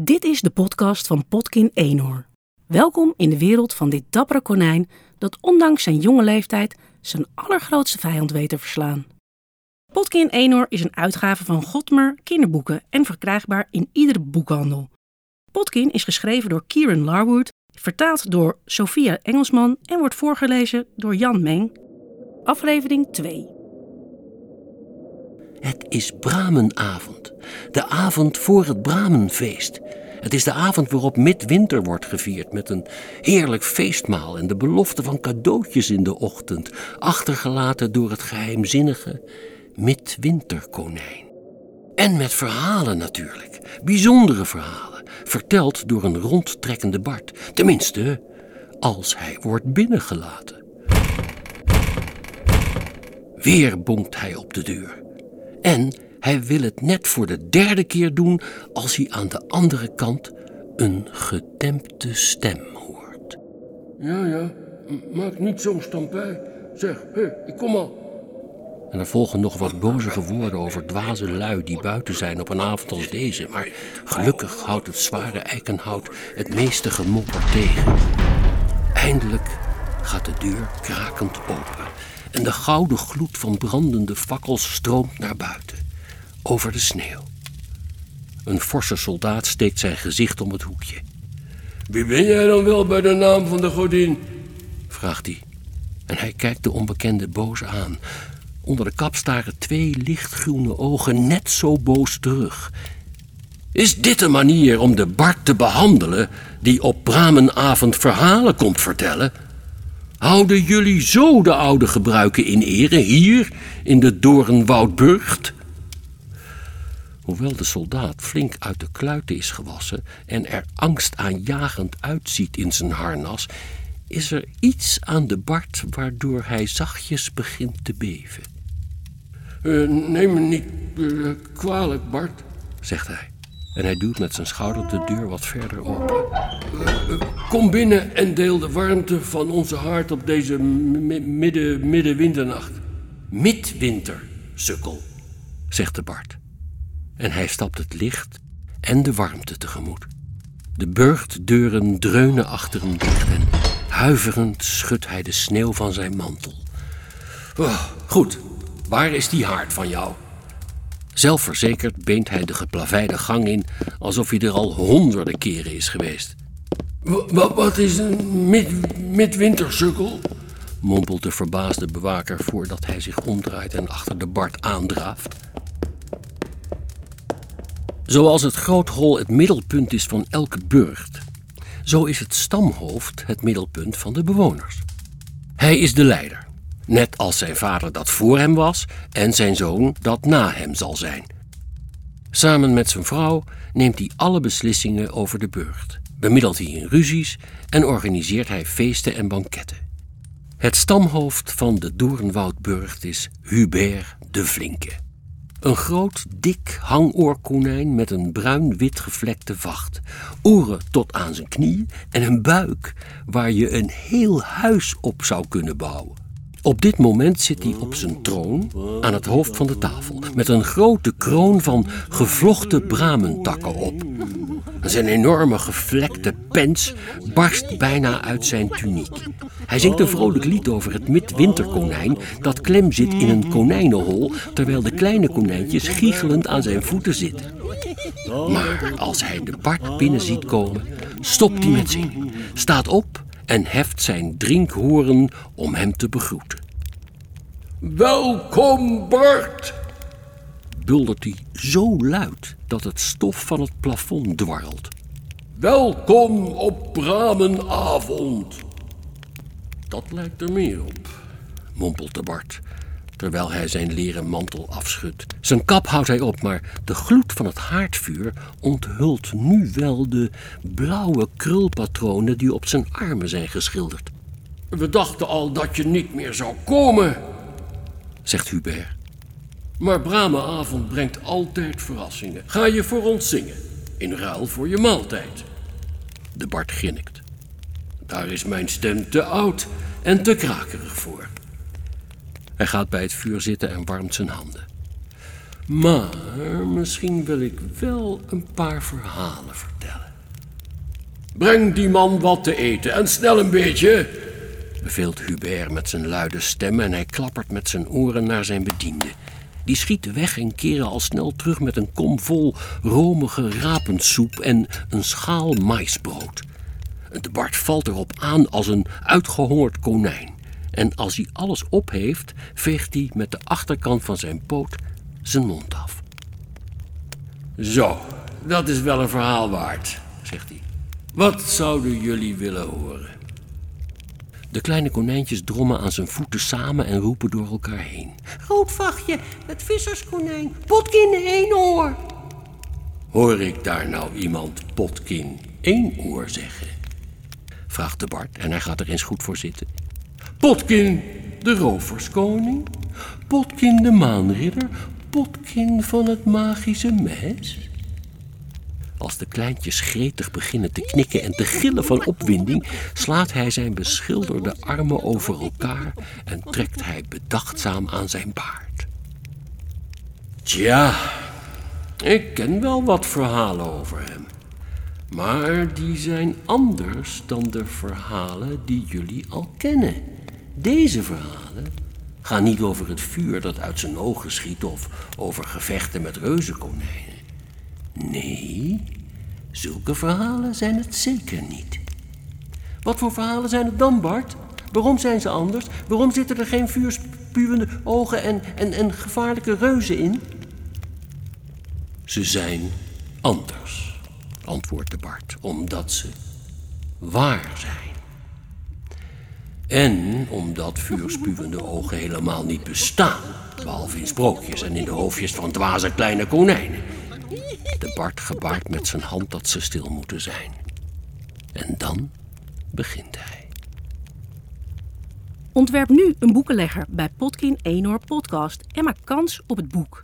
Dit is de podcast van Potkin Eenhoor. Welkom in de wereld van dit dappere konijn dat ondanks zijn jonge leeftijd zijn allergrootste vijand weet te verslaan. Potkin Eenhoor is een uitgave van Godmer kinderboeken en verkrijgbaar in iedere boekhandel. Potkin is geschreven door Kieran Larwood, vertaald door Sophia Engelsman en wordt voorgelezen door Jan Meng. Aflevering 2. Het is Bramenavond, de avond voor het Bramenfeest. Het is de avond waarop midwinter wordt gevierd met een heerlijk feestmaal en de belofte van cadeautjes in de ochtend, achtergelaten door het geheimzinnige midwinterkonijn. En met verhalen natuurlijk, bijzondere verhalen, verteld door een rondtrekkende Bart. Tenminste, als hij wordt binnengelaten. Weer bonkt hij op de deur. En hij wil het net voor de derde keer doen als hij aan de andere kant een gedempte stem hoort. Ja, ja, maak niet zo'n stampij. Zeg, hé, ik kom al. En er volgen nog wat bozige woorden over dwaze lui die buiten zijn op een avond als deze. Maar gelukkig houdt het zware eikenhout het meeste gemopper tegen. Eindelijk gaat de deur krakend open. En de gouden gloed van brandende fakkels stroomt naar buiten. Over de sneeuw. Een forse soldaat steekt zijn gezicht om het hoekje. Wie ben jij dan wel bij de naam van de godin? vraagt hij. En hij kijkt de onbekende boos aan. Onder de kap staren twee lichtgroene ogen net zo boos terug. Is dit een manier om de Bart te behandelen die op Bramenavond verhalen komt vertellen? Houden jullie zo de oude gebruiken in ere hier in de Doornwoudburgt? Hoewel de soldaat flink uit de kluiten is gewassen en er angstaanjagend uitziet in zijn harnas, is er iets aan de Bart waardoor hij zachtjes begint te beven, Eh, neem me niet eh, kwalijk, Bart. zegt hij. En hij duwt met zijn schouder de deur wat verder open. Kom binnen en deel de warmte van onze hart op deze mi- midden, middenwinternacht. Midwinter, sukkel, zegt de Bart. En hij stapt het licht en de warmte tegemoet. De burchtdeuren dreunen achter hem dicht en huiverend schudt hij de sneeuw van zijn mantel. Oh, goed, waar is die haard van jou? Zelfverzekerd beent hij de geplaveide gang in alsof hij er al honderden keren is geweest. Wa- wa- wat is een mid, midwintersukkel? mompelt de verbaasde bewaker voordat hij zich omdraait en achter de Bart aandraaft. Zoals het groothol het middelpunt is van elke burcht, zo is het stamhoofd het middelpunt van de bewoners. Hij is de leider, net als zijn vader dat voor hem was en zijn zoon dat na hem zal zijn. Samen met zijn vrouw neemt hij alle beslissingen over de burcht, bemiddelt hij in ruzies en organiseert hij feesten en banketten. Het stamhoofd van de Doornwoudburgt is Hubert de Flinke. Een groot, dik hangoorkonijn met een bruin-wit gevlekte vacht, oren tot aan zijn knieën en een buik waar je een heel huis op zou kunnen bouwen. Op dit moment zit hij op zijn troon aan het hoofd van de tafel, met een grote kroon van gevlochten bramentakken op. Zijn enorme gevlekte pens barst bijna uit zijn tuniek. Hij zingt een vrolijk lied over het midwinterkonijn dat klem zit in een konijnenhol, terwijl de kleine konijntjes giechelend aan zijn voeten zitten. Maar als hij de Bart binnen ziet komen, stopt hij met zingen, staat op en heft zijn drinkhoren om hem te begroeten. Welkom, Bart. Buldert hij zo luid dat het stof van het plafond dwarrelt. Welkom op Bramenavond. Dat lijkt er meer op. mompelt de Bart, terwijl hij zijn leren mantel afschudt. Zijn kap houdt hij op, maar de gloed van het haardvuur onthult nu wel de blauwe krulpatronen die op zijn armen zijn geschilderd, We dachten al dat je niet meer zou komen. zegt Hubert. Maar Bramenavond brengt altijd verrassingen. Ga je voor ons zingen? In ruil voor je maaltijd. De Bart grinnikt. Daar is mijn stem te oud en te krakerig voor. Hij gaat bij het vuur zitten en warmt zijn handen. Maar misschien wil ik wel een paar verhalen vertellen. Breng die man wat te eten en snel een beetje, beveelt Hubert met zijn luide stem en hij klappert met zijn oren naar zijn bediende. Die schieten weg en keren al snel terug met een kom vol romige rapensoep en een schaal maisbrood. De Bart valt erop aan als een uitgehongerd konijn. En als hij alles op heeft, veegt hij met de achterkant van zijn poot zijn mond af. Zo, dat is wel een verhaal waard, zegt hij. Wat zouden jullie willen horen? De kleine konijntjes drommen aan zijn voeten samen en roepen door elkaar heen. Roodvachtje, het visserskonijn, Potkin Eenoor. Hoor ik daar nou iemand Potkin Eenoor zeggen? Vraagt de Bart en hij gaat er eens goed voor zitten. Potkin de roverskoning, Potkin de maanridder, Potkin van het magische mes. Als de kleintjes gretig beginnen te knikken en te gillen van opwinding, slaat hij zijn beschilderde armen over elkaar en trekt hij bedachtzaam aan zijn baard. Tja, ik ken wel wat verhalen over hem. Maar die zijn anders dan de verhalen die jullie al kennen. Deze verhalen gaan niet over het vuur dat uit zijn ogen schiet of over gevechten met reuzenkonijnen. Nee, zulke verhalen zijn het zeker niet. Wat voor verhalen zijn het dan, Bart? Waarom zijn ze anders? Waarom zitten er geen vuurspuwende ogen en, en, en gevaarlijke reuzen in? Ze zijn anders, antwoordt de Bart, omdat ze waar zijn. En omdat vuurspuwende ogen helemaal niet bestaan, behalve in sprookjes en in de hoofdjes van dwaze kleine konijnen. De Bart gebaart met zijn hand dat ze stil moeten zijn. En dan begint hij. Ontwerp nu een boekenlegger bij Potkin Eenhoor Podcast en maak kans op het boek.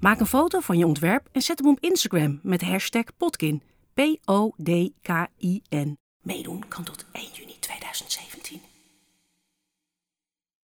Maak een foto van je ontwerp en zet hem op Instagram met hashtag Potkin. P-O-D-K-I-N. Meedoen kan tot 1 juni 2017.